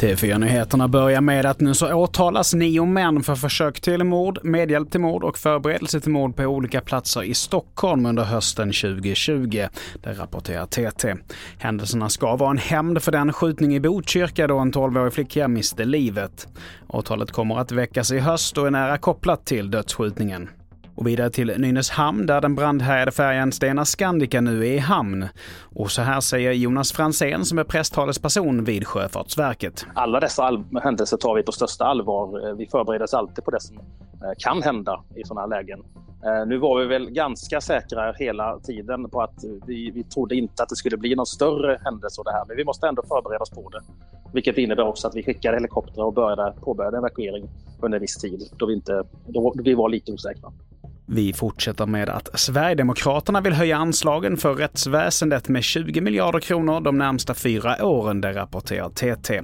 TV4-nyheterna börjar med att nu så åtalas nio män för försök till mord, medhjälp till mord och förberedelse till mord på olika platser i Stockholm under hösten 2020. Det rapporterar TT. Händelserna ska vara en hämnd för den skjutning i Botkyrka då en 12-årig flicka miste livet. Åtalet kommer att väckas i höst och är nära kopplat till dödsskjutningen. Och vidare till Nynäshamn där den brandhärjade färjan Stena Scandica nu är i hamn. Och så här säger Jonas Fransén som är presstalesperson vid Sjöfartsverket. Alla dessa händelser tar vi på största allvar. Eh, vi förbereder oss alltid på det som eh, kan hända i sådana här lägen. Eh, nu var vi väl ganska säkra hela tiden på att vi, vi trodde inte att det skulle bli någon större händelse av det här, men vi måste ändå förbereda oss på det. Vilket innebär också att vi skickade helikoptrar och började, påbörjade evakuering under en viss tid då vi, inte, då vi var lite osäkra. Vi fortsätter med att Sverigedemokraterna vill höja anslagen för rättsväsendet med 20 miljarder kronor de närmsta fyra åren, det rapporterar TT.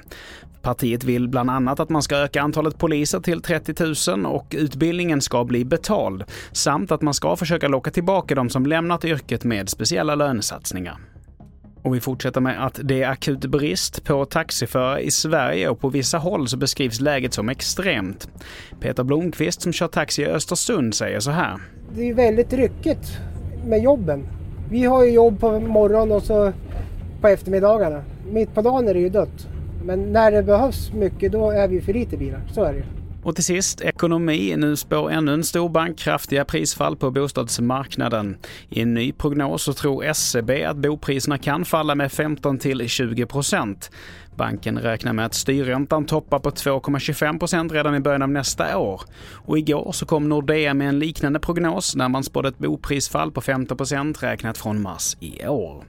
Partiet vill bland annat att man ska öka antalet poliser till 30 000 och utbildningen ska bli betald, samt att man ska försöka locka tillbaka de som lämnat yrket med speciella lönesatsningar. Och vi fortsätter med att det är akut brist på taxiförare i Sverige och på vissa håll så beskrivs läget som extremt. Peter Blomqvist som kör taxi i Östersund säger så här. Det är väldigt ryckigt med jobben. Vi har ju jobb på morgonen och så på eftermiddagarna. Mitt på dagen är det ju dött. Men när det behövs mycket då är vi för lite bilar, så är det ju och till sist ekonomi. Nu spår ännu en stor bank kraftiga prisfall på bostadsmarknaden. I en ny prognos så tror SCB att bopriserna kan falla med 15 till 20 procent. Banken räknar med att styrräntan toppar på 2,25 procent redan i början av nästa år. Och igår så kom Nordea med en liknande prognos när man spådde ett boprisfall på 15 procent räknat från mars i år.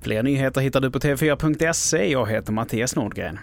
Fler nyheter hittar du på tv4.se. Jag heter Mattias Nordgren.